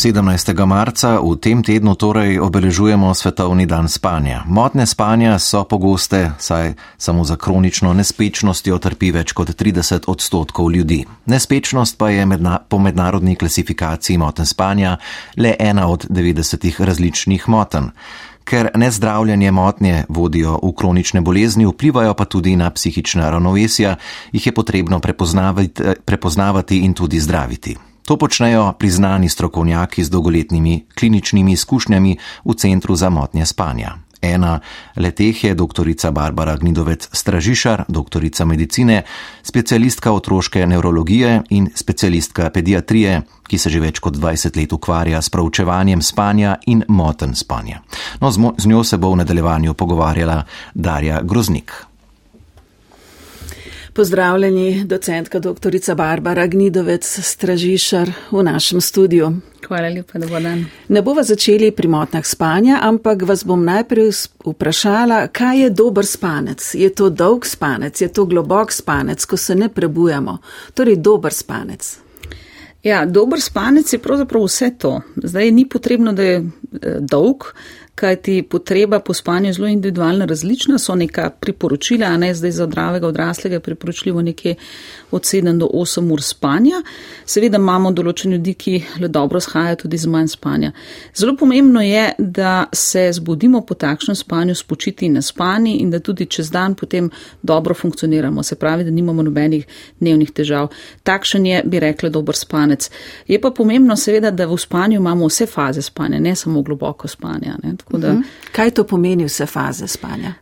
17. marca v tem tednu torej obeležujemo svetovni dan spanja. Motne spanja so pogoste, saj samo za kronično nespečnostjo trpi več kot 30 odstotkov ljudi. Nespečnost pa je medna, po mednarodni klasifikaciji moten spanja le ena od 90 različnih moten. Ker nezdravljanje motnje vodijo v kronične bolezni, vplivajo pa tudi na psihična ravnovesja, jih je potrebno prepoznavati, prepoznavati in tudi zdraviti. To počnejo priznani strokovnjaki z dolgoletnimi kliničnimi izkušnjami v Centru za motnje spanja. Ena leteh je dr. Barbara Gnidovec Stražišar, doktorica medicine, specialistka otroške neurologije in specialistka pediatrije, ki se že več kot 20 let ukvarja s proučevanjem spanja in moten spanja. No, z njo se bo v nadaljevanju pogovarjala Darja Groznik. Pozdravljeni, docentka dr. Barbara Gnidovec, stražišar v našem studiu. Hvala lepa, da bo dan. Ne bova začeli pri motnah spanja, ampak vas bom najprej vprašala, kaj je dober spanec? Je to dolg spanec, je to globok spanec, ko se ne prebujamo? Torej, dober spanec. Ja, dober spanec je pravzaprav vse to. Zdaj ni potrebno, da je eh, dolg, kajti potreba po spanju je zelo individualna, različna, so neka priporočila, a ne zdaj za zdravega odraslega je priporočljivo nekje od 7 do 8 ur spanja. Seveda imamo določene ljudi, ki le dobro shajajo tudi z manj spanja. Zelo pomembno je, da se zbudimo po takšnem spanju, spočiti in naspani in da tudi čez dan potem dobro funkcioniramo, se pravi, da nimamo nobenih dnevnih težav. Takšen je, bi rekla, dober spanec. Je pa pomembno seveda, da v spanju imamo vse faze spanja, ne samo globoko spanja. Ne? Da, mhm. Kaj to pomeni vse faze spanja?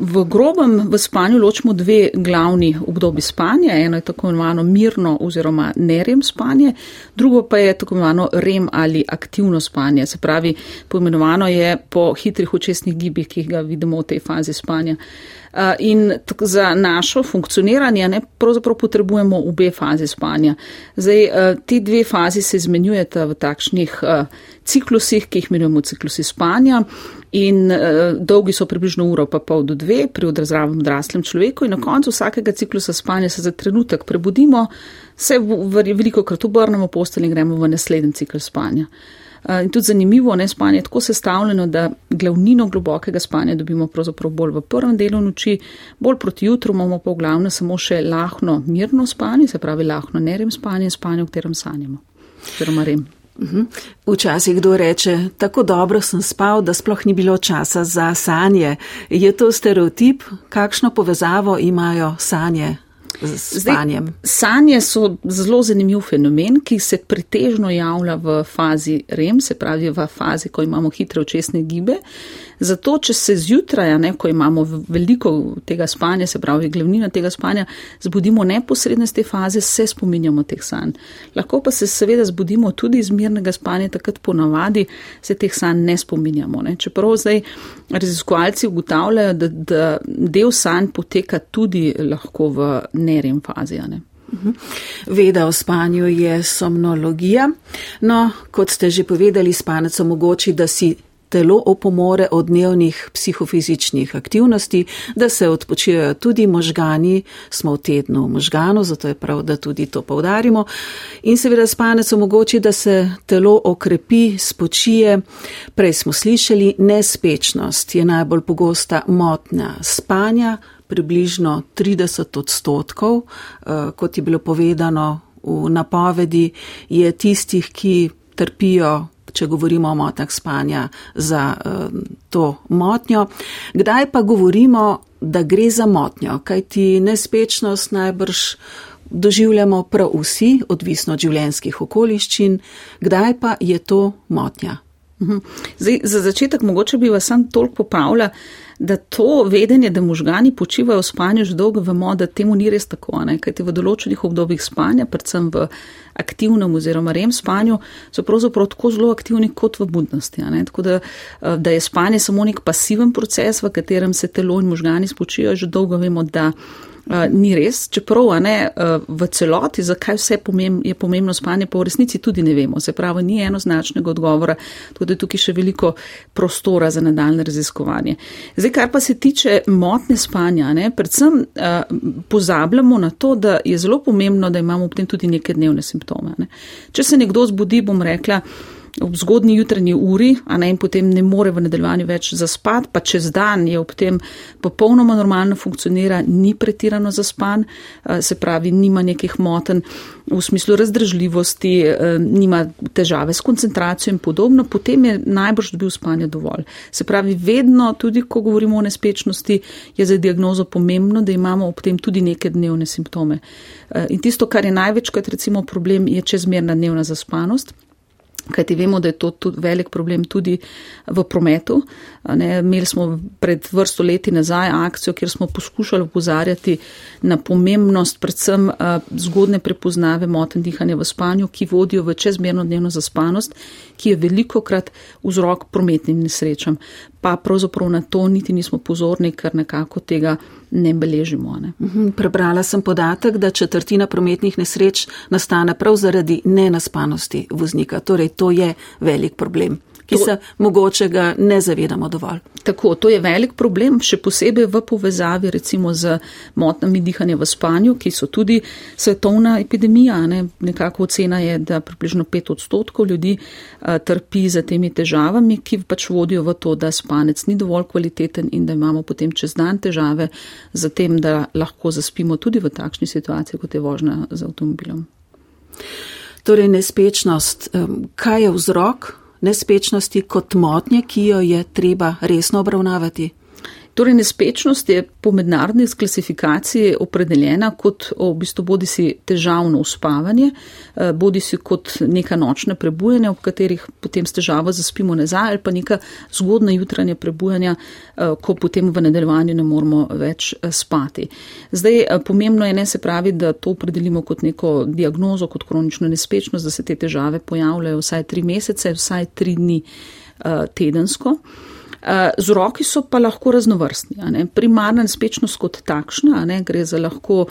V grobem v spanju ločimo dve glavni obdobi spanja. Eno je tako imenovano mirno oziroma nerem spanje, drugo pa je tako imenovano rem ali aktivno spanje. Se pravi, poimenovano je po hitrih očesnih gibih, ki jih ga vidimo v tej fazi spanja. Eh, in za našo funkcioniranje ne, pravzaprav potrebujemo obe fazi spanja. Zdaj, eh, ti dve fazi se izmenjujeta v takšnih eh, ciklusih, ki jih imenujemo ciklusi spanja. In uh, dolgi so približno uro pa pol do dve pri odrazdravem odraslem človeku in na koncu vsakega ciklusa spanja se za trenutek prebudimo, se v, v, veliko krat obrnemo postelj in gremo v naslednji cikl spanja. Uh, in tudi zanimivo, ne spanje je tako sestavljeno, da glavnino globokega spanja dobimo pravzaprav bolj v prvem delu noči, bolj proti jutru imamo pa v glavnem samo še lahno mirno spanje, se pravi lahno nerem spanje spanje, v katerem sanjamo. Oziroma rem. Mhm. Včasih kdo reče, tako dobro sem spal, da sploh ni bilo časa za sanje. Je to stereotip? Kakšno povezavo imajo sanje z spanjem? Zdaj, sanje so zelo zanimiv fenomen, ki se pretežno javlja v fazi REM, se pravi v fazi, ko imamo hitre očesne gibe. Zato, če se zjutraj, ne, ko imamo veliko tega spanja, se pravi glavnina tega spanja, zbudimo neposredno iz te faze, se spominjamo teh sanj. Lahko pa se seveda zbudimo tudi iz mirnega spanja, takrat ponavadi se teh sanj ne spominjamo. Ne. Čeprav zdaj raziskovalci ugotavljajo, da, da del sanj poteka tudi lahko v nerem fazi. Ne. Mhm. Veda o spanju je somnologija. No, kot ste že povedali, spanec omogoči, da si telo opomore od dnevnih psihofizičnih aktivnosti, da se odpočijajo tudi možgani, smo v tednu možganu, zato je prav, da tudi to povdarimo. In seveda spanec omogoči, da se telo okrepi, spočije. Prej smo slišali, nespečnost je najbolj pogosta motnja spanja, približno 30 odstotkov, eh, kot je bilo povedano v napovedi, je tistih, ki trpijo če govorimo o motnjah spanja za uh, to motnjo. Kdaj pa govorimo, da gre za motnjo, kajti nespečnost najbrž doživljamo prav vsi, odvisno od življenjskih okoliščin, kdaj pa je to motnja. Mhm. Zdaj, za začetek mogoče bi vas sam toliko popravila, da to vedenje, da možgani počivajo v spanju že dolgo, vemo, da temu ni res tako, ne? kajti v določenih obdobjih spanja, predvsem v aktivnem oziroma rem spanju, so pravzaprav tako zelo aktivni kot v budnosti. Tako da, eh, da je spanje samo nek pasiven proces, v katerem se telo in možgani spočijo, že dolgo vemo, da ni res, čeprav ne, v celoti, zakaj vse pomem, je pomembno spanje, pa v resnici tudi ne vemo. Se pravi, ni enoznačnega odgovora, je tukaj še veliko prostora za nadaljne raziskovanje. Zdaj, kar pa se tiče motne spanja, ne, predvsem pozabljamo na to, da je zelo pomembno, da imamo ob tem tudi neke dnevne simptome. Ne. Če se nekdo zbudi, bom rekla, ob zgodnji jutranji uri, a ne in potem ne more v nadaljevanju več zaspati, pa čez dan je ob tem popolnoma normalno funkcionira, ni pretirano zaspan, se pravi, nima nekih moten v smislu razdržljivosti, nima težave s koncentracijo in podobno, potem je najbrž dobil spanje dovolj. Se pravi, vedno, tudi ko govorimo o nespečnosti, je za diagnozo pomembno, da imamo ob tem tudi neke dnevne simptome. In tisto, kar je največkrat recimo problem, je čezmerna dnevna zaspanost. Kajti vemo, da je to tudi velik problem tudi v prometu. Ne, imeli smo pred vrsto leti nazaj akcijo, kjer smo poskušali upozarjati na pomembnost predvsem zgodne prepoznave moten dihanja v spanju, ki vodijo v čezmerno dnevno zaspanost, ki je veliko krat vzrok prometnim nesrečam. Pa pravzaprav na to niti nismo pozorni, ker nekako tega ne beležimo. Ne. Mhm, prebrala sem podatek, da četrtina prometnih nesreč nastane prav zaradi nenaspanosti voznika. Torej, to je velik problem ki to, se mogoče ga ne zavedamo dovolj. Tako, to je velik problem, še posebej v povezavi recimo z motnami dihanja v spanju, ki so tudi svetovna epidemija. Ne? Nekako ocena je, da približno pet odstotkov ljudi a, trpi za temi težavami, ki pač vodijo v to, da spanec ni dovolj kvaliteten in da imamo potem čez dan težave z tem, da lahko zaspimo tudi v takšni situaciji, kot je vožnja z avtomobilom. Torej, nespečnost, kaj je vzrok nespečnosti kot motnje, ki jo je treba resno obravnavati. Torej, nespečnost je po mednarodni klasifikaciji opredeljena kot v bistvu bodi si težavno uspavanje, eh, bodi si kot neka nočna prebujanja, ob katerih potem s težavo zaspimo nazaj, ali pa neka zgodna jutranja prebujanja, eh, ko potem v nadaljevanju ne moramo več eh, spati. Zdaj, pomembno je ne se pravi, da to opredelimo kot neko diagnozo, kot kronično nespečnost, da se te težave pojavljajo vsaj tri mesece, vsaj tri dni tedensko. Vzroki so pa lahko raznovrstni. Primarna nespečnost kot takšna, ne, gre za lahko,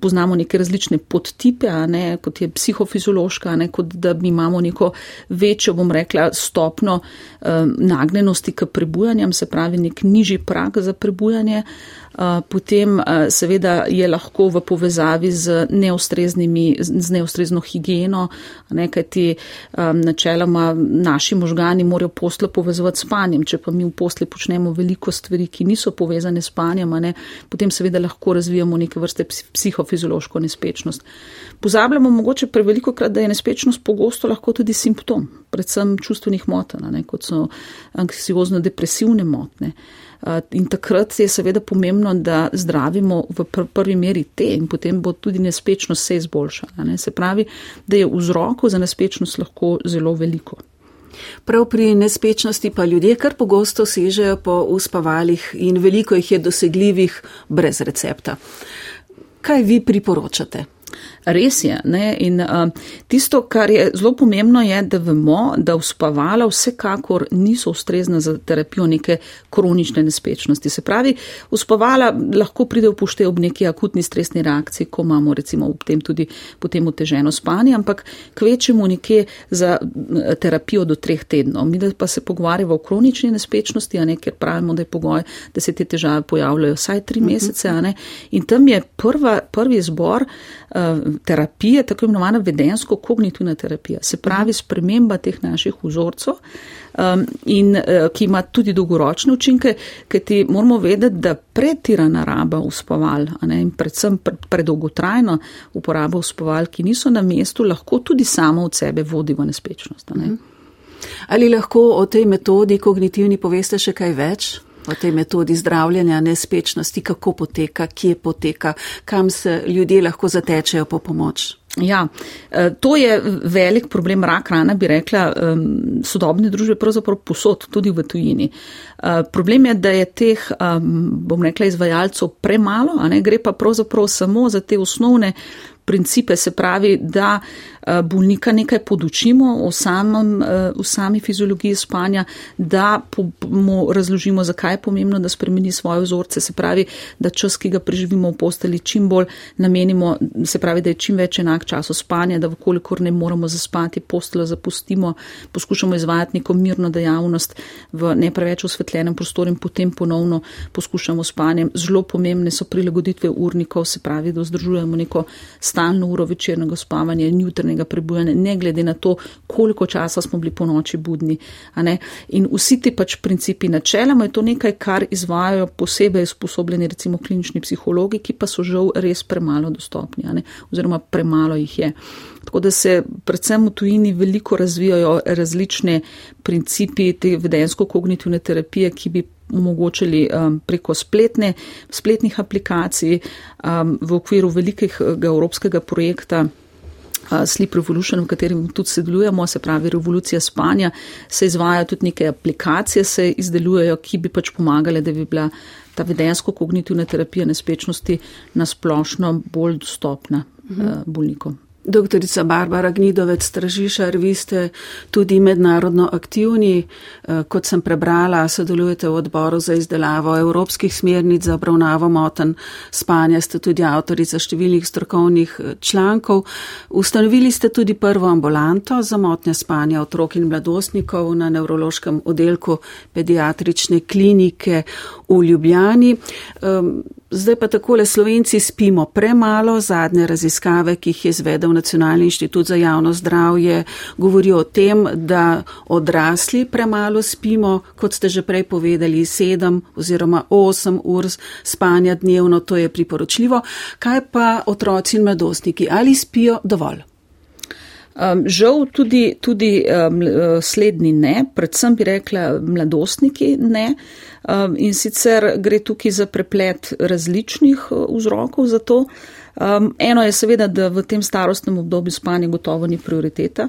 poznamo neke različne podtipe, ne, kot je psihofiziološka, ne, kot da mi imamo neko večjo, bom rekla, stopno eh, nagnjenosti k prebujanjem, se pravi nek nižji prag za prebujanje. Eh, potem eh, seveda je lahko v povezavi z, z neustrezno higieno, nekaj ti um, načeloma naši možgani morajo posle povezovati s spanjem. Če pa mi v posle počnemo veliko stvari, ki niso povezane s spanjem, ne, potem seveda lahko razvijamo neke vrste psihofiziološko nespečnost. Pozabljamo mogoče preveliko krat, da je nespečnost pogosto lahko tudi simptom, predvsem čustvenih motenj, kot so anksiozno-depresivne motne. Eh, in takrat je seveda pomembno, da zdravimo v prvi meri te in potem bo tudi nespečnost se izboljšala. Se pravi, da je vzrokov za nespečnost lahko zelo veliko. Prav pri nespečnosti pa ljudje kar pogosto sežejo po uspavalih in veliko jih je dosegljivih brez recepta. Kaj vi priporočate? Res je. Ne? In uh, tisto, kar je zelo pomembno, je, da vemo, da uspavala vsekakor niso ustrezna za terapijo neke kronične nespečnosti. Se pravi, uspavala lahko pride v pošte ob neki akutni stresni reakciji, ko imamo recimo v tem tudi potem oteženo spanje, ampak kvečemo nekje za terapijo do treh tednov. Mi pa se pogovarjamo o kronični nespečnosti, a ne, ker pravimo, da je pogoj, da se te težave pojavljajo vsaj tri mhm. mesece, a ne. In tam je prva, prvi zbor. Uh, terapije, tako imenovana vedensko-kognitivna terapija, se pravi sprememba teh naših vzorcev um, in uh, ki ima tudi dolgoročne učinke, ker ti moramo vedeti, da pretirana raba uspaval ne, in predvsem predolgotrajna uporaba uspaval, ki niso na mestu, lahko tudi samo od sebe vodi v nespečnost. Ne. Mhm. Ali lahko o tej metodi kognitivni poveste še kaj več? O tej metodi zdravljenja nespečnosti, kako poteka, kje poteka, kam se ljudje lahko zatečejo po pomoč. Ja, e, to je velik problem rak rana, bi rekla, sodobne družbe pravzaprav posod, tudi v tujini. E, problem je, da je teh, bom rekla, izvajalcev premalo, a ne gre pa pravzaprav samo za te osnovne principe, se pravi, da Eh, bolnika nekaj podučimo o, samem, eh, o sami fiziologiji spanja, da mu razložimo, zakaj je pomembno, da spremeni svoje vzorce, se pravi, da čas, ki ga preživimo v posteli, čim bolj namenimo, se pravi, da je čim več enak času spanja, da vkolikor ne moramo zaspati, postelo zapustimo, poskušamo izvajati neko mirno dejavnost v ne preveč osvetljenem prostoru in potem ponovno poskušamo spanjem. Zelo pomembne so prilagoditve urnikov, se pravi, da vzdržujemo neko stalno uro večernega spavanja in jutrnega prebujanja, ne glede na to, koliko časa smo bili po noči budni. In vsi ti pač principi načeloma je to nekaj, kar izvajajo posebej sposobljeni recimo klinični psihologi, ki pa so žal res premalo dostopni, oziroma premalo jih je. Tako da se predvsem v tujini veliko razvijajo različne principi te vedensko-kognitivne terapije, ki bi omogočili um, preko spletne, spletnih aplikacij um, v okviru velikega evropskega projekta Sleep Revolution, v katerem tudi sodelujemo, se pravi revolucija spanja, se izvajajo tudi neke aplikacije, se izdelujejo, ki bi pač pomagale, da bi bila ta vedensko-kognitivna terapija nespečnosti nasplošno bolj dostopna mhm. bolnikom. Doktorica Barbara Gnidovec Stražišar, vi ste tudi mednarodno aktivni. Eh, kot sem prebrala, sodelujete v odboru za izdelavo evropskih smernic za obravnavo moten spanja, ste tudi avtorica številnih strokovnih eh, člankov. Ustanovili ste tudi prvo ambulanto za motnje spanja otrok in mladostnikov na nevrološkem oddelku pediatrične klinike v Ljubljani. Zdaj pa takole Slovenci spimo premalo. Zadnje raziskave, ki jih je izvedel Nacionalni inštitut za javno zdravje, govorijo o tem, da odrasli premalo spimo, kot ste že prej povedali, sedem oziroma osem ur spanja dnevno, to je priporočljivo. Kaj pa otroci in mladostniki, ali spijo dovolj? Um, žal tudi, tudi um, slednji ne, predvsem bi rekla mladostniki ne. Um, in sicer gre tukaj za preplet različnih uh, vzrokov za to. Um, eno je seveda, da v tem starostnem obdobju spanje gotovo ni prioriteta.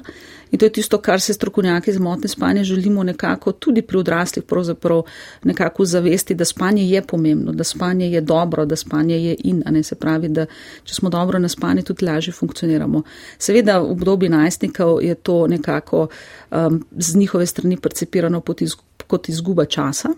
In to je tisto, kar se strokovnjaki za motne spanje želimo nekako tudi pri odraslih pravzaprav nekako zavesti, da spanje je pomembno, da spanje je dobro, da spanje je in, a ne se pravi, da če smo dobro na spanje, tudi lažje funkcioniramo. Seveda v obdobju najstnikov je to nekako um, z njihove strani percepirano kot izguba časa.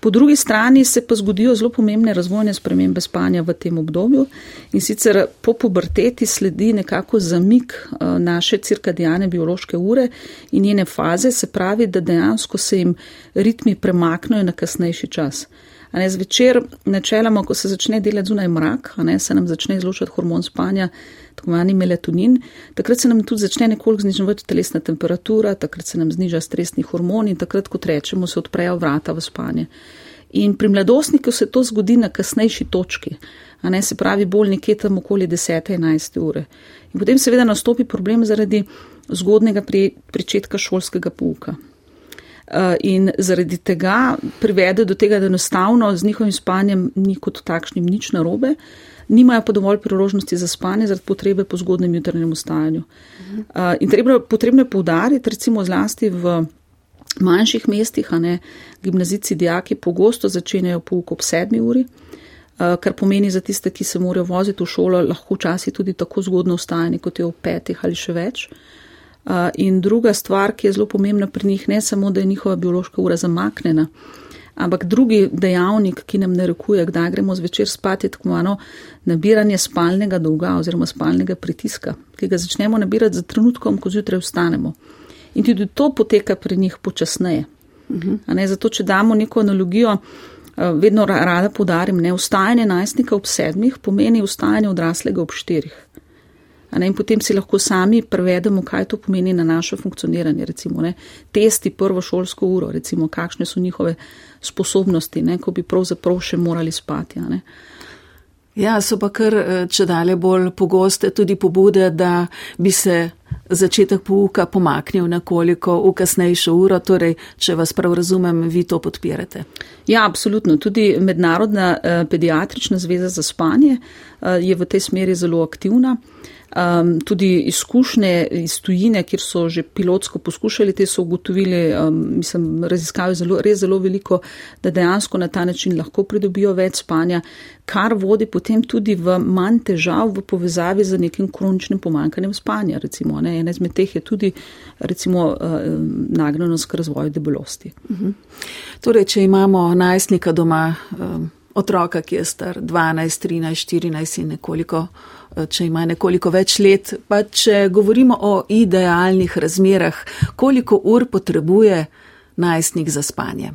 Po drugi strani se pa zgodijo zelo pomembne razvojne spremembe spanja v tem obdobju in sicer po puberteti sledi nekako zamik eh, naše cirkadijane biološke ure in njene faze, se pravi, da dejansko se jim ritmi premaknejo na kasnejši čas. Ne, zvečer, načeloma, ko se začne delati zunaj mrak, ne, se nam začne izločati hormon spanja, tako imenovani melatonin, takrat se nam tudi začne nekoliko zniževati telesna temperatura, takrat se nam zniža stresni hormon in takrat, kot rečemo, se odprejo vrata v spanje. In pri mladostniku se to zgodi na kasnejši točki, a ne se pravi bolj nekje tam okoli 10-11 ure. In potem seveda nastopi problem zaradi zgodnega pri, pričetka šolskega pouka. Uh, in zaradi tega privede do tega, da enostavno z njihovim spanjem ni kot takšnim nič narobe, uh, nimajo pa dovolj priložnosti za spanje zaradi potrebe po zgodnem jutrnjem ustanju. Uh, in treba, potrebno je poudariti, recimo zlasti v manjših mestih, a ne gimnazici, dijaki pogosto začenjajo pouk ob sedmi uri, uh, kar pomeni za tiste, ki se morajo voziti v šolo, lahko včasih tudi tako zgodno ustajanje, kot je ob petih ali še več. In druga stvar, ki je zelo pomembna pri njih, ne samo, da je njihova biološka ura zamaknjena, Ampak drugi dejavnik, ki nam narekuje, kdaj gremo zvečer spati, je tako malo nabiranje spalnega dolga oziroma spalnega pritiska, ki ga začnemo nabirati za trenutkom, ko zjutraj vstanemo. In tudi to poteka pri njih počasneje. Uh mhm. -huh. Zato, če damo neko analogijo, vedno rada podarim, ne vstajanje najstnika ob sedmih pomeni vstajanje odraslega ob štirih. In potem si lahko sami prevedemo, kaj to pomeni na naše funkcioniranje. Recimo, ne, testi prvo šolsko uro, recimo, kakšne so njihove sposobnosti, ne, ko bi pravzaprav še morali spati. Ja, so pa kar eh, če dalje bolj pogoste tudi pobude, da bi se začetek pouka pomaknil nekoliko v kasnejšo uro. Torej, če vas prav razumem, vi to podpirate. Ja, absolutno. Tudi Mednarodna eh, pediatrična zveza za spanje eh, je v tej smeri zelo aktivna. Um, tudi izkušnje iz tujine, kjer so že pilotsko poskušali, te so ugotovili, um, mislim, raziskave zelo, res zelo veliko, da dejansko na ta način lahko pridobijo več spanja, kar vodi potem tudi v manj težav v povezavi z nekim kroničnim pomankanjem spanja. Recimo, ne, ena izmed teh je tudi recimo, uh, nagnjenost k razvoju debelosti. Uh mhm. -huh. Torej, če imamo najstnika doma, um, otroka, ki je star 12, 13, 14 in nekoliko če ima nekoliko več let, pa če govorimo o idealnih razmerah, koliko ur potrebuje najstnik za spanje.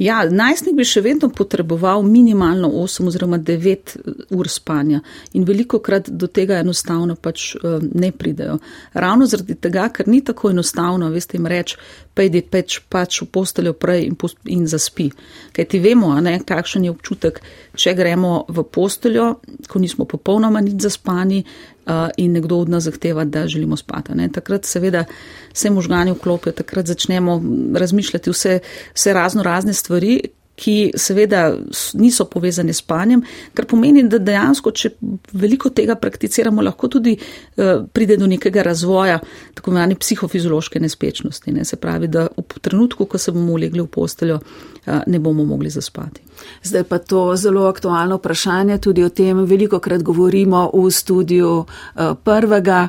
Ja, najstnik bi še vedno potreboval minimalno 8 oziroma 9 ur spanja in veliko krat do tega enostavno pač ne pridejo. Ravno zaradi tega, ker ni tako enostavno, veste jim reči, pejdi peč pač v posteljo prej in, in zaspi. Kaj ti vemo, ne, kakšen je občutek, če gremo v posteljo, ko nismo popolnoma nič zaspani, in nekdo od nas zahteva, da želimo spati. Ne. Takrat seveda se možgani vklopijo, takrat začnemo razmišljati vse, vse razno razne stvari, ki seveda niso povezane s spanjem, kar pomeni, da dejansko, če veliko tega prakticiramo, lahko tudi uh, pride do nekega razvoja tako imenovane psihofiziološke nespečnosti. Ne. Se pravi, da v trenutku, ko se bomo ulegli v posteljo, uh, ne bomo mogli zaspati. Zdaj pa to zelo aktualno vprašanje, tudi o tem veliko krat govorimo v studiu uh, prvega.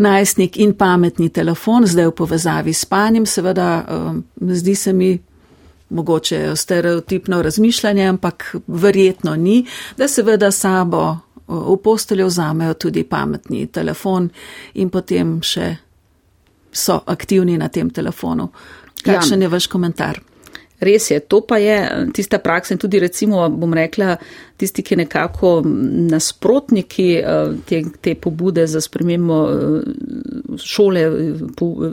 Najstnik in pametni telefon, zdaj v povezavi s spanjem, seveda, zdi se mi mogoče stereotipno razmišljanje, ampak verjetno ni, da seveda sabo v posteljo vzamejo tudi pametni telefon in potem še so aktivni na tem telefonu. Kakšen ja. je vaš komentar? Res je, to pa je tista praksa in tudi recimo, bom rekla, tisti, ki nekako nasprotniki te, te pobude za spremembo šole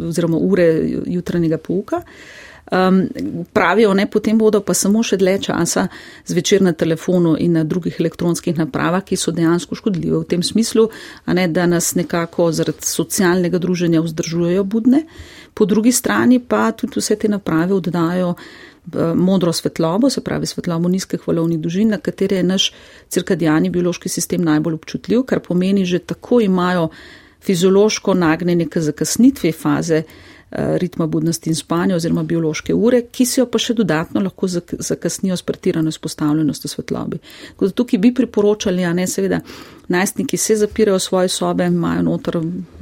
oziroma ure jutranjega pouka. Um, pravijo, ne, potem bodo pa samo še dlje časa zvečer na telefonu in na drugih elektronskih napravah, ki so dejansko škodljive v tem smislu, ne, da nas nekako zaradi socialnega druženja vzdržujejo budne. Po drugi strani pa tudi vse te naprave oddajo eh, modro svetlobo, se pravi svetlobo nizkih valovnih dužin, na katere je naš cirkadijani biološki sistem najbolj občutljiv, kar pomeni, že tako imajo fiziološko nagnjenje k zakasnitvi faze ritma budnosti in spanja oziroma biološke ure, ki si jo pa še dodatno lahko zakasnijo s pretirano izpostavljenostjo svetlobi. Tukaj bi priporočali, a ne seveda, najstniki se zapirajo v svoje sobe, imajo noter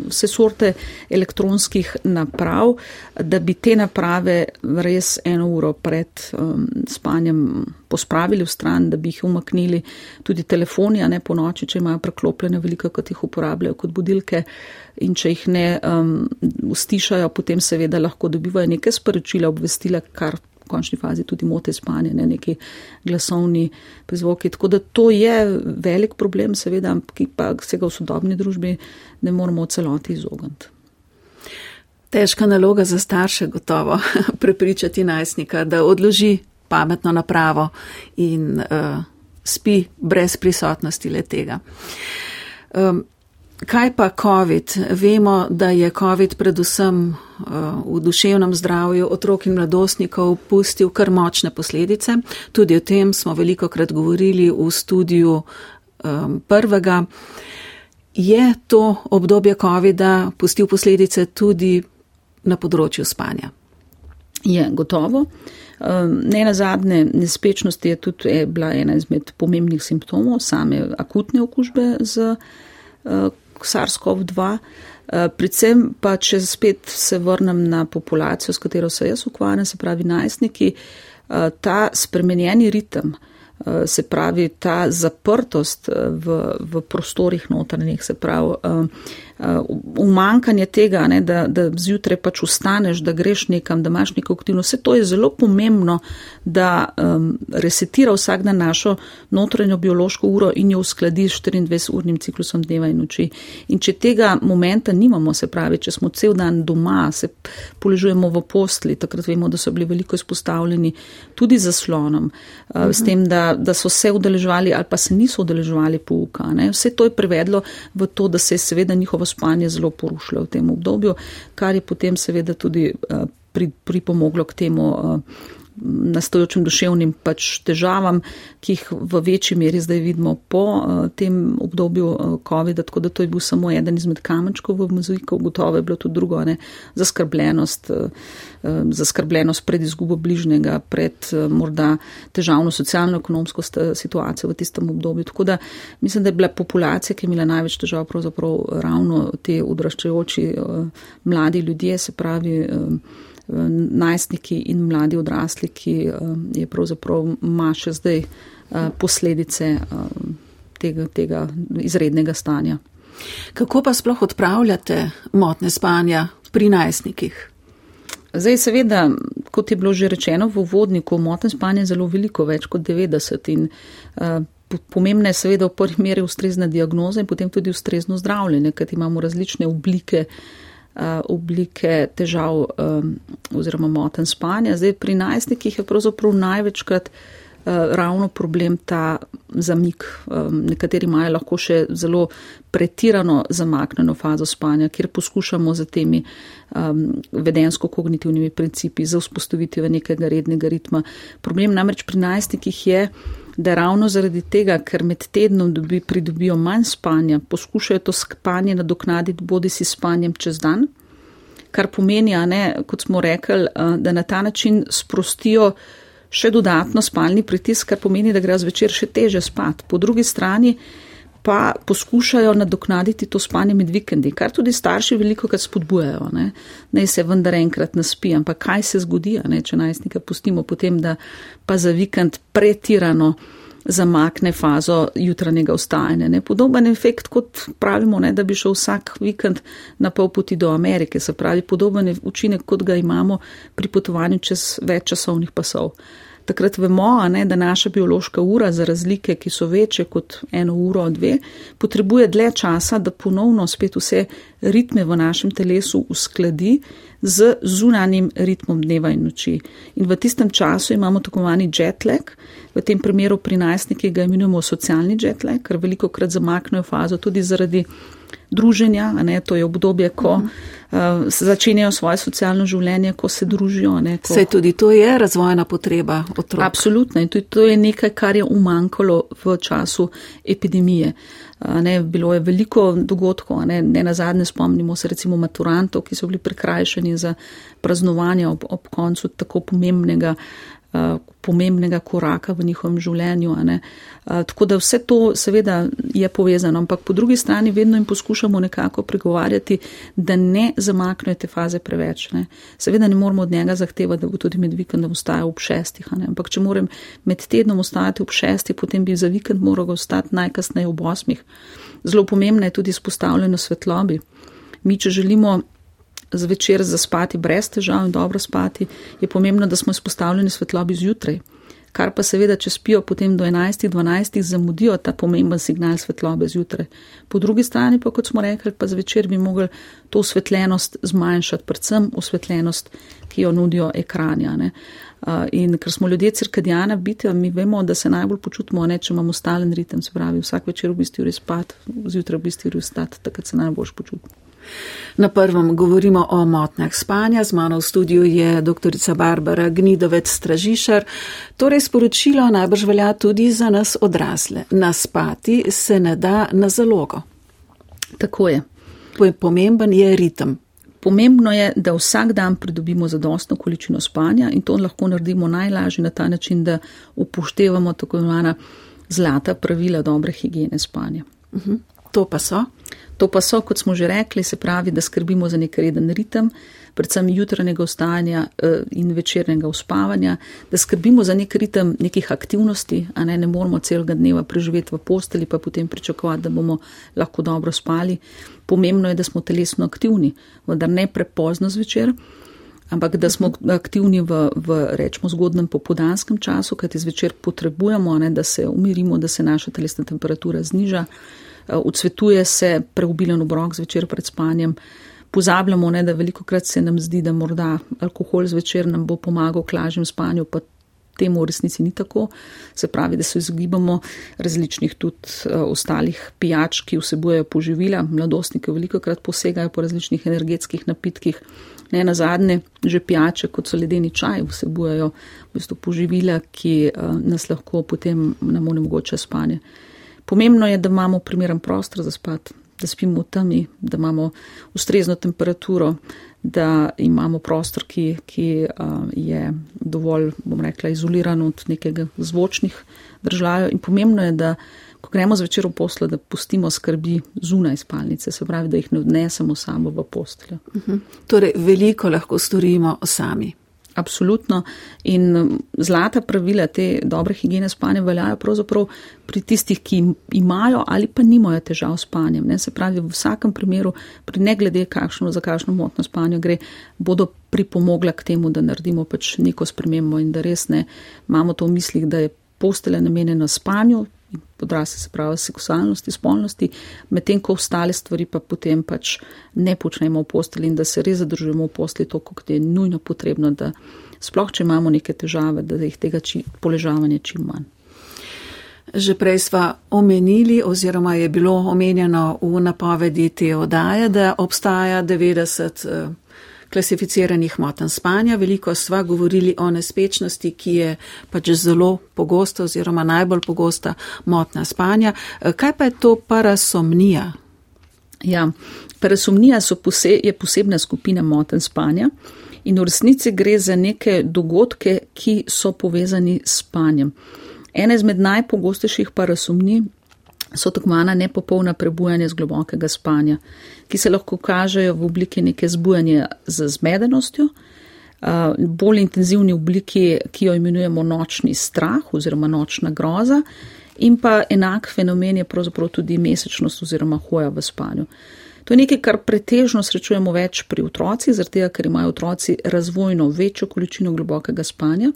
vse sorte elektronskih naprav, da bi te naprave res eno uro pred um, spanjem pospravili v stran, da bi jih umaknili. Tudi telefoni, a ne po noči, če imajo preklopljene veliko, kot jih uporabljajo kot budilke. In če jih ne um, ustišajo, potem seveda lahko dobivajo neke sporočila, obvestila, kar v končni fazi tudi mote spanje, ne neki glasovni prizvoki. Tako da to je velik problem, seveda, ki pa se ga v sodobni družbi ne moramo v celoti izogniti. Težka naloga za starše gotovo prepričati najstnika, da odloži pametno napravo in uh, spi brez prisotnosti le tega. Um, Kaj pa COVID? Vemo, da je COVID predvsem uh, v duševnem zdravju otrok in mladostnikov pustil kar močne posledice. Tudi o tem smo veliko krat govorili v studiu um, prvega. Je to obdobje COVID-a pustil posledice tudi na področju spanja? Je gotovo. Um, ne na zadnje, nespečnost je tudi je bila ena izmed pomembnih simptomov same akutne okužbe z uh, SARS-CoV-2. Eh, predvsem pa, če spet se vrnem na populacijo, s katero se jaz ukvarjam, se pravi najstniki, eh, ta spremenjeni ritem, eh, se pravi ta zaprtost v, v prostorih notranjih, se pravi umankanje tega, ne, da, da zjutraj pač ustaneš, da greš nekam, da imaš neko aktivnost. Vse to je zelo pomembno, da um, resetira vsak dan našo notranjo biološko uro in jo uskladi s 24-urnim ciklusom dneva in noči. In če tega momenta nimamo, se pravi, če smo cel dan doma, se poležujemo v postli, takrat vemo, da so bili veliko izpostavljeni tudi zaslonom, uh, uh -huh. s tem, da, da so se udeleževali ali pa se niso udeleževali pouka. Ne. Vse to je privedlo v to, da se je seveda njihovo spanje zelo porušilo v tem obdobju, kar je potem seveda tudi eh, pripomoglo k temu, eh, nastojočim duševnim pač težavam, ki jih v večji meri zdaj vidimo po uh, tem obdobju uh, COVID-a, tako da to je bil samo eden izmed kamenčkov v mozaikov, gotovo je bilo tudi drugo, ne, zaskrbljenost, uh, zaskrbljenost pred izgubo bližnjega, pred morda težavno socialno-ekonomsko situacijo v tistem obdobju. Tako da mislim, da je bila populacija, ki je imela največ težav, pravzaprav ravno te odraščajoči mladi ljudje, se pravi. Uh, najstniki in mladi odrasli, ki eh, je pravzaprav ima še zdaj eh, posledice eh, tega, tega izrednega stanja. Kako pa sploh odpravljate motne spanja pri najstnikih? Zdaj, seveda, kot je bilo že rečeno v vodniku, motne spanje je zelo veliko, več kot 90 in uh, pomembne je seveda v prvi meri ustrezna diagnoza in potem tudi ustrezno zdravljenje, ker imamo različne oblike uh, oblike težav oziroma moten spanja. Zdaj pri najstnikih je pravzaprav največkrat uh, ravno problem ta zamik. Nekateri imajo lahko še zelo pretirano zamaknjeno fazo spanja, kjer poskušamo z temi um, vedensko-kognitivnimi principi za vzpostavitev nekega rednega ritma. Problem namreč pri najstnikih je, da ravno zaradi tega, ker med tednom dobi, pridobijo manj spanja, poskušajo to spanje nadoknaditi bodi si spanjem čez dan, kar pomeni, ne, kot smo rekli, da na ta način sprostijo še dodatno spalni pritisk, kar pomeni, da gre zvečer še teže spati. Po drugi strani pa poskušajo nadoknaditi to spanje med vikendi, kar tudi starši veliko krat spodbujajo. Ne. ne se vendar enkrat naspi, ampak kaj se zgodi, ne, če najstnika pustimo potem, da pa za vikend pretirano zamakne fazo jutranjega vstajanja. Ne. Podoben efekt, kot pravimo, ne, da bi šel vsak vikend na pol poti do Amerike, se pravi podoben učinek, kot ga imamo pri potovanju čez več časovnih pasov takrat vemo, ne, da naša biološka ura za razlike, ki so večje kot eno uro, dve, potrebuje dlje časa, da ponovno spet vse ritme v našem telesu uskladi z zunanjim ritmom dneva in noči. In v tistem času imamo tako imenovani jetlag, v tem primeru pri najstnikih ga imenujemo socialni jetlag, ker veliko krat zamaknejo fazo tudi zaradi druženja, ne, to je obdobje, ko uh, začenjajo svoje socialno življenje, ko se družijo. Ne, ko... Sej tudi to je razvojna potreba otrok. Absolutno in tudi to je nekaj, kar je umankalo v času epidemije. Uh, ne, bilo je veliko dogodkov, ne, ne na zadnje spomnimo se recimo maturantov, ki so bili prekrajšani za praznovanje ob, ob koncu tako pomembnega pomembnega koraka v njihovem življenju. Eh, tako da vse to seveda je povezano, ampak po drugi strani vedno jim poskušamo nekako pregovarjati, da ne zamaknejo te faze preveč. Ne. Seveda ne moramo od njega zahtevati, da bo tudi med vikendom ostajal ob šestih, ampak če moram med tednom ostajati ob šestih, potem bi za vikend moral ostati najkasneje ob osmih. Zelo pomembna je tudi izpostavljeno svetlobi. Mi, če želimo zvečer zaspati brez težav in dobro spati, je pomembno, da smo izpostavljeni svetlobi zjutraj. Kar pa seveda, če spijo potem do 11-12, zamudijo ta pomemben signal svetlobe zjutraj. Po drugi strani pa, kot smo rekli, pa zvečer bi mogli to osvetljenost zmanjšati, predvsem osvetljenost, ki jo nudijo ekranja. Ne. In ker smo ljudje cirkadijana bitja, mi vemo, da se najbolj počutimo, ne, če imamo stalen ritem, se pravi, vsak večer v bistvu res spati, zjutraj v bistvu res stati, takrat se najbolj počutimo. Na prvem govorimo o motnjah spanja, z mano v studiu je dr. Barbara Gnidovec Stražišar. Torej sporočilo najbrž velja tudi za nas odrasle. Naspati se ne da na zalogo. Tako je. Pomemben je ritem. Pomembno je, da vsak dan pridobimo zadostno količino spanja in to lahko naredimo najlažje na ta način, da upoštevamo tako imenovana zlata pravila dobre higiene spanja. Uh mhm. -huh. To pa so? To pa so, kot smo že rekli, se pravi, da skrbimo za nek reden ritem, predvsem jutranjega vstajanja eh, in večernega uspavanja, da skrbimo za nek ritem nekih aktivnosti, a ne, ne moramo celega dneva preživeti v posteli, pa potem pričakovati, da bomo lahko dobro spali. Pomembno je, da smo telesno aktivni, vendar ne prepozno zvečer. Ampak da smo aktivni v, v rečemo, zgodnem popodanskem času, kajti zvečer potrebujemo, ne, da se umirimo, da se naša telesna temperatura zniža. Odsvetuje eh, se preobilen obrok zvečer pred spanjem. Pozabljamo, ne, da veliko krat se nam zdi, da morda alkohol zvečer nam bo pomagal k lažjem spanju, pa temu v resnici ni tako. Se pravi, da se izogibamo različnih tudi uh, ostalih pijač, ki vsebujejo poživila. Mladostniki veliko krat posegajo po različnih energetskih napitkih, Ne na zadnje, že pijače, kot so ledeni čaj, vsebujejo v bistvu poživila, ki uh, nas lahko potem nam onemogoče spanje. Pomembno je, da imamo primeren prostor za spat, da spimo v temi, da imamo ustrezno temperaturo, da imamo prostor, ki, ki uh, je dovolj, bom rekla, izoliran od nekega zvočnih držav. In pomembno je, da ko gremo zvečer v poslo, da pustimo skrbi zunaj spalnice, se pravi, da jih ne odnesemo samo v posteljo. Uh mhm. -huh. Torej, veliko lahko storimo sami. Absolutno. In um, zlata pravila te dobre higiene spanja veljajo pravzaprav pri tistih, ki imajo ali pa nimajo težav s spanjem. Ne? Se pravi, v vsakem primeru, pri ne glede kakšno, za kakšno motno spanje gre, bodo pripomogla k temu, da naredimo pač neko spremembo in da res ne imamo to v mislih, da je postelja namenjena spanju, podrasti se pravi seksualnosti, spolnosti, medtem ko ostale stvari pa potem pač ne počnemo v posteli in da se res zadržujemo v posteli toliko, kot je nujno potrebno, da sploh, če imamo neke težave, da jih tega či, poležavanja čim manj. Že prej sva omenili oziroma je bilo omenjeno v napovedi te odaje, da obstaja 90 klasificiranih motenj spanja. Veliko sva govorili o nespečnosti, ki je pač zelo pogosta oziroma najbolj pogosta motna spanja. Kaj pa je to parasomnija? Ja, parasomnija pose, je posebna skupina motenj spanja in v resnici gre za neke dogodke, ki so povezani s spanjem. Ena izmed najpogostejših parasomnij so tako mana nepopolna prebujanja z globokega spanja, ki se lahko kažejo v obliki neke zbujanja z zmedenostjo, bolj intenzivni obliki, ki jo imenujemo nočni strah oziroma nočna groza, in pa enak fenomen je pravzaprav tudi mesečnost oziroma hoja v spanju. To je nekaj, kar pretežno srečujemo več pri otrocih, zaradi tega, ker imajo otroci razvojno večjo količino globokega spanja,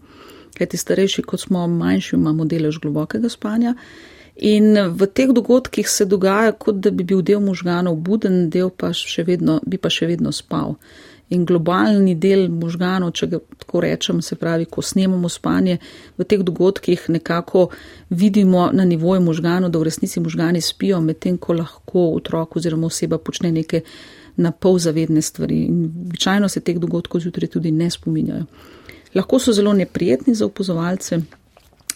kajti starejši kot smo, manjši imamo delež globokega spanja. In v teh dogodkih se dogaja, kot da bi bil del možganov buden, del pa še vedno, bi pa še vedno spal. In globalni del možganov, če ga tako rečem, se pravi, ko snemamo spanje, v teh dogodkih nekako vidimo na nivoju možganov, da v resnici možgani spijo, medtem ko lahko otrok oziroma oseba počne neke na pol zavedne stvari. In običajno se teh dogodkov zjutraj tudi ne spominjajo. Lahko so zelo neprijetni za opozovalce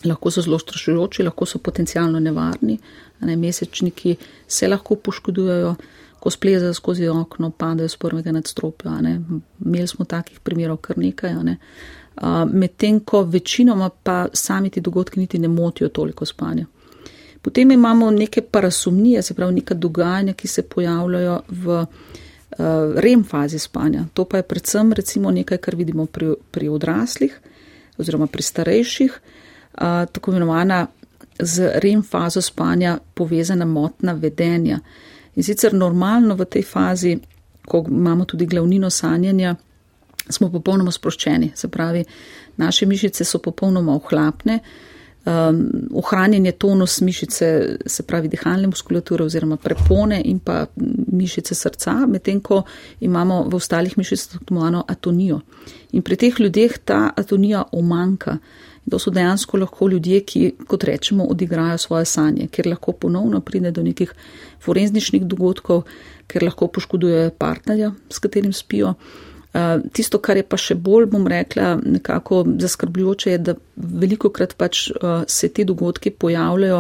lahko so zelo strašujoči, lahko so potencialno nevarni. Ne, mesečniki se lahko poškodujejo, ko splezajo skozi okno, padajo z prvega nadstropja. Imeli smo takih primerov kar nekaj. Ne. Medtem ko večinoma pa sami ti dogodki niti ne motijo toliko spanja. Potem imamo neke parasomnije, se pravi neka dogajanja, ki se pojavljajo v rem fazi spanja. To pa je predvsem recimo nekaj, kar vidimo pri, pri odraslih oziroma pri starejših, tako imenovana z REM fazo spanja povezana motna vedenja. In sicer normalno v tej fazi, ko imamo tudi glavnino sanjanja, smo popolnoma sproščeni, se pravi, naše mišice so popolnoma ohlapne, um, ohranjen je tonus mišice, se pravi, dihalne muskulature oziroma prepone in pa mišice srca, medtem ko imamo v ostalih mišicah tako imenovano atonijo. In pri teh ljudeh ta atonija omanka. To so dejansko lahko ljudje, ki, kot rečemo, odigrajo svoje sanje, ker lahko ponovno pride do nekih forenzičnih dogodkov, ker lahko poškodujejo partnerja, s katerim spijo. Uh, tisto, kar je pa še bolj, bom rekla, nekako zaskrbljujoče, je, da veliko krat pač uh, se te dogodki pojavljajo,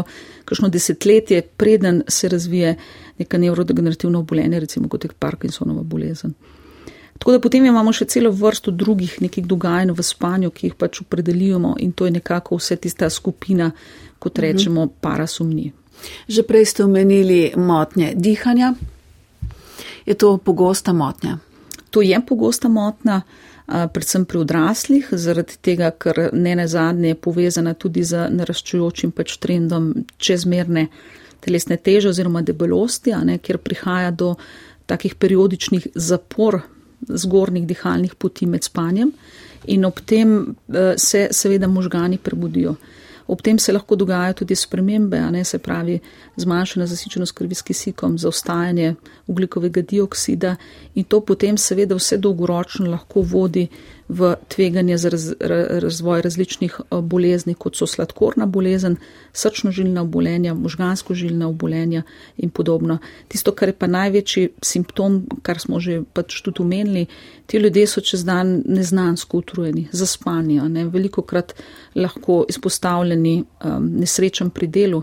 kakšno desetletje, preden se razvije neka nevrodegenerativna obolenja, recimo kot je Parkinsonova bolezen. Tako da potem imamo še celo vrsto drugih nekih dogajanj v spanju, ki jih pač opredelujemo in to je nekako vse tista skupina, kot mhm. rečemo, parasumni. Že prej ste omenili motnje dihanja. Je to pogosta motnja? To je pogosta motnja, predvsem pri odraslih, zaradi tega, ker ne na zadnje je povezana tudi z naraščujočim pač trendom čezmerne telesne teže oziroma debelosti, ne, kjer prihaja do takih periodičnih zapor zgornjih dihalnih poti med spanjem in ob tem eh, se seveda možgani prebudijo. Ob tem se lahko dogajajo tudi spremembe, a ne se pravi zmanjšana zasičenost krvi s kisikom, zaostajanje ugljikovega dioksida in to potem seveda vse dolgoročno lahko vodi v tveganje za raz, razvoj različnih eh, bolezni, kot so sladkorna bolezen, srčnožilna obolenja, možgansko-žilna obolenja in podobno. Tisto, kar je pa največji simptom, kar smo že pač tudi omenili, ti ljudje so čez dan neznansko utrujeni, zaspani, ne, veliko krat lahko izpostavljeni um, nesrečam pri delu,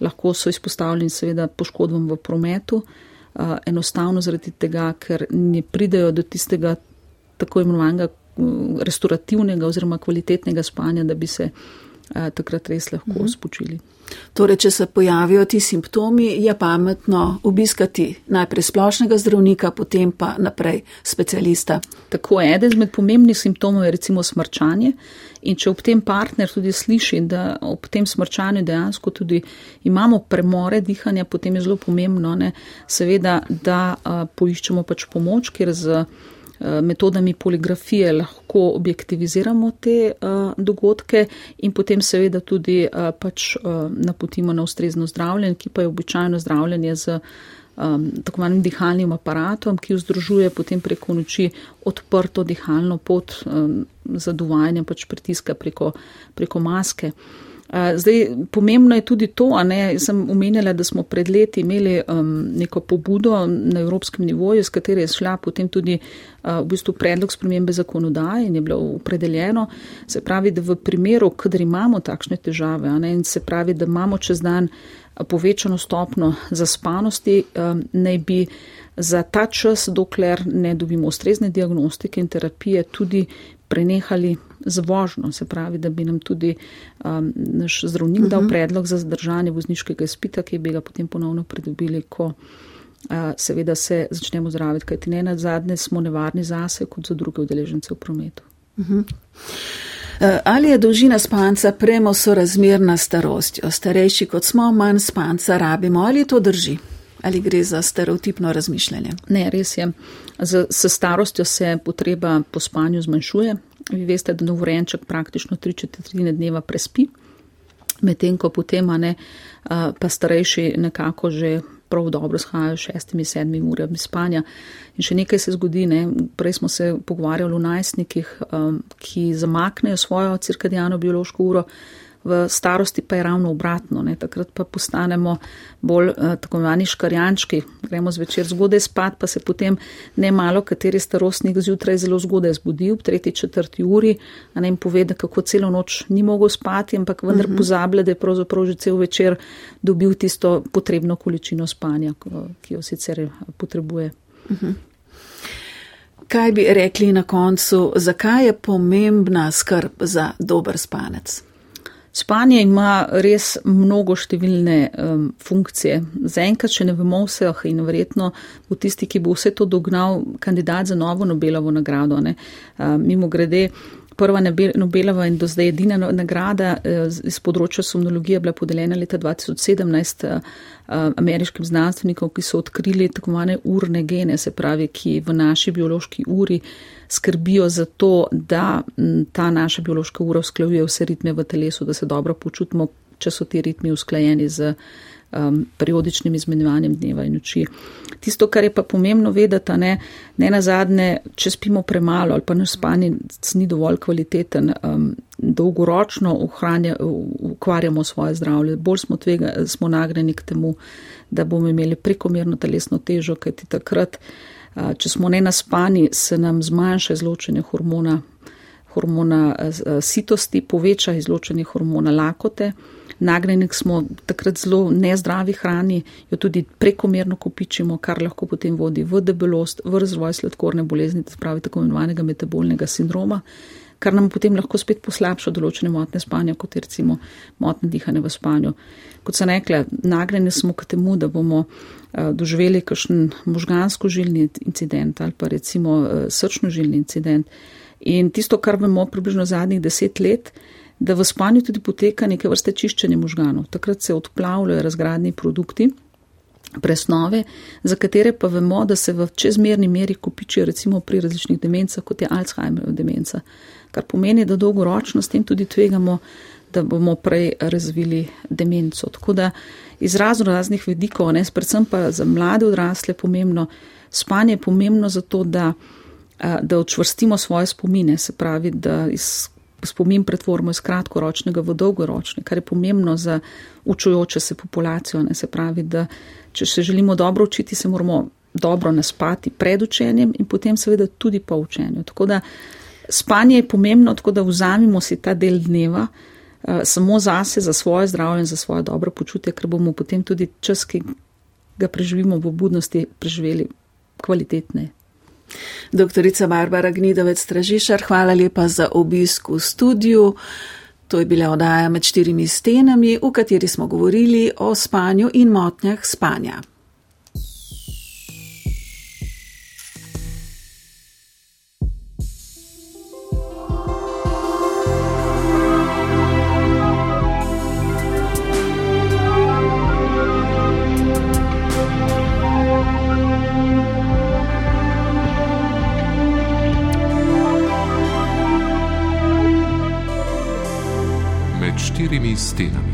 lahko so izpostavljeni seveda poškodbam v prometu, uh, enostavno zaradi tega, ker ne pridejo do tistega tako imenovanega restaurativnega oziroma kvalitetnega spanja, da bi se a, takrat res lahko mhm. spočili. Torej, če se pojavijo ti simptomi, je pametno obiskati najprej splošnega zdravnika, potem pa naprej specialista. Tako je, eden izmed pomembnih simptomov je recimo smrčanje. In če ob tem partner tudi sliši, da ob tem smrčanju dejansko tudi imamo premore dihanja, potem je zelo pomembno, ne, seveda, da a, poiščemo pač pomoč, ker z Eh, metodami poligrafije lahko objektiviziramo te uh, dogodke in potem seveda tudi uh, pač napotimo na ustrezno zdravljenje, ki pa je običajno zdravljenje z um, tako manjim dihalnim aparatom, ki vzdržuje potem preko noči odprto dihalno pot um, za duvajanje pač pritiska preko, preko maske. Uh, Zdaj, pomembno je tudi to, a ne, sem omenjala, da smo pred leti imeli um, neko pobudo na evropskem nivoju, s katero je šla potem tudi uh, v bistvu predlog spremembe zakonodaje in je bilo opredeljeno, se pravi, da v primeru, kadar imamo takšne težave, ne, in se pravi, da imamo čez dan povečano stopno zaspanosti, um, naj bi za ta čas, dokler ne dobimo ustrezne diagnostike in terapije, tudi prenehali z vožnjo, se pravi, da bi nam tudi um, naš zdravnik uh -huh. dal mhm. predlog za zdržanje vozniškega izpita, ki bi ga potem ponovno pridobili, ko uh, seveda se začnemo zdraviti, kajti ne na zadnje smo nevarni zase kot za druge udeležence v prometu. Uh -huh. Ali je dolžina spanca premo sorazmerna starostjo? Starejši kot smo, manj spanca rabimo. Ali to drži? Ali gre za stereotipno razmišljanje? Ne, res je. Z, s starostjo se potreba po spanju zmanjšuje. Vi veste, da novorenček praktično tri četrtine dneva prespi, medtem ko potem ne, pa starejši nekako že prav dobro shajajo šestimi, sedmimi urami spanja. In še nekaj se zgodi, ne. prej smo se pogovarjali o najstnikih, ki zamaknejo svojo cirkadijano biološko uro v starosti pa je ravno obratno. Ne? Takrat pa postanemo bolj uh, tako imenovani škarjančki, gremo zvečer zgodaj spat, pa se potem ne malo kateri starostnik zjutraj zelo zgodaj zbudi ob tretji, četrti uri, a ne jim poveda, kako celo noč ni mogel spati, ampak vendar uh mhm. -huh. pozablja, da je pravzaprav že cel večer dobil tisto potrebno količino spanja, ki jo sicer potrebuje. Uh mhm. -huh. Kaj bi rekli na koncu, zakaj je pomembna skrb za dober spanec? Spanje ima res mnogo številne um, funkcije. Zaenkrat še ne vemo vseh in verjetno bo tisti, ki bo vse to dognal, kandidat za novo Nobelovo nagrado. Uh, mimo grede, prva Nobelova in do zdaj edina nagrada uh, iz področja somnologije bila podeljena leta 2017 uh, ameriškim znanstvenikom, ki so odkrili tako imenovane urne gene, se pravi, ki v naši biološki uri skrbijo za to, da ta naša biološka ura usklajuje vse ritme v telesu, da se dobro počutimo, če so ti ritmi usklajeni z um, periodičnim izmenjevanjem dneva in noči. Tisto, kar je pa pomembno vedeti, ne, ne na zadnje, če spimo premalo ali pa naš spanje ni dovolj kvaliteten, um, dolgoročno uhranja, ukvarjamo svoje zdravje, bolj smo, tvega, smo nagrani k temu, da bomo imeli prekomerno telesno težo, kajti takrat Če smo nenaspani, se nam zmanjša izločanje hormona, hormona sitosti, poveča izločanje hormona lakote. Nagnjeni smo takrat zelo nezdravi hrani, jo tudi prekomerno kopičimo, kar lahko potem vodi v debelost, v razvoj sladkorne bolezni, spravi tako imenovanega metabolnega sindroma, kar nam potem lahko spet poslabša določene motne spanja, kot je recimo motne dihanje v spanju. Kot sem rekla, nagnjeni smo k temu, da bomo uh, doživeli kakšen možgansko-žilni incident ali pa recimo uh, srčno-žilni incident. In tisto, kar vemo približno zadnjih deset let, da v spanju tudi poteka neke vrste čiščenje možganov. Takrat se odplavljajo razgradni produkti presnove, za katere pa vemo, da se v čezmerni meri kopičijo recimo pri različnih demencah, kot je Alzheimerova demenca, kar pomeni, da dolgoročno s tem tudi tvegamo da bomo prej razvili demenco. Tako da iz razno raznih vedikov, ne, predvsem pa za mlade odrasle pomembno, spanje je pomembno zato, da, da odčvrstimo svoje spomine, se pravi, da iz spomin pretvorimo iz kratkoročnega v dolgoročni, kar je pomembno za učujoče se populacijo. Ne, se pravi, da če se želimo dobro učiti, se moramo dobro naspati pred učenjem in potem seveda tudi po učenju. Tako da spanje je pomembno, tako da vzamemo si ta del dneva uh, samo zase, za svoje zdravje in za svoje dobro počutje, ker bomo potem tudi čas, ki ga preživimo v budnosti, preživeli kvalitetneje. Doktorica Barbara Gnidovec Stražišar, hvala lepa za obisk v studiu. To je bila oddaja med štirimi stenami, v kateri smo govorili o spanju in motnjah spanja. Stenami.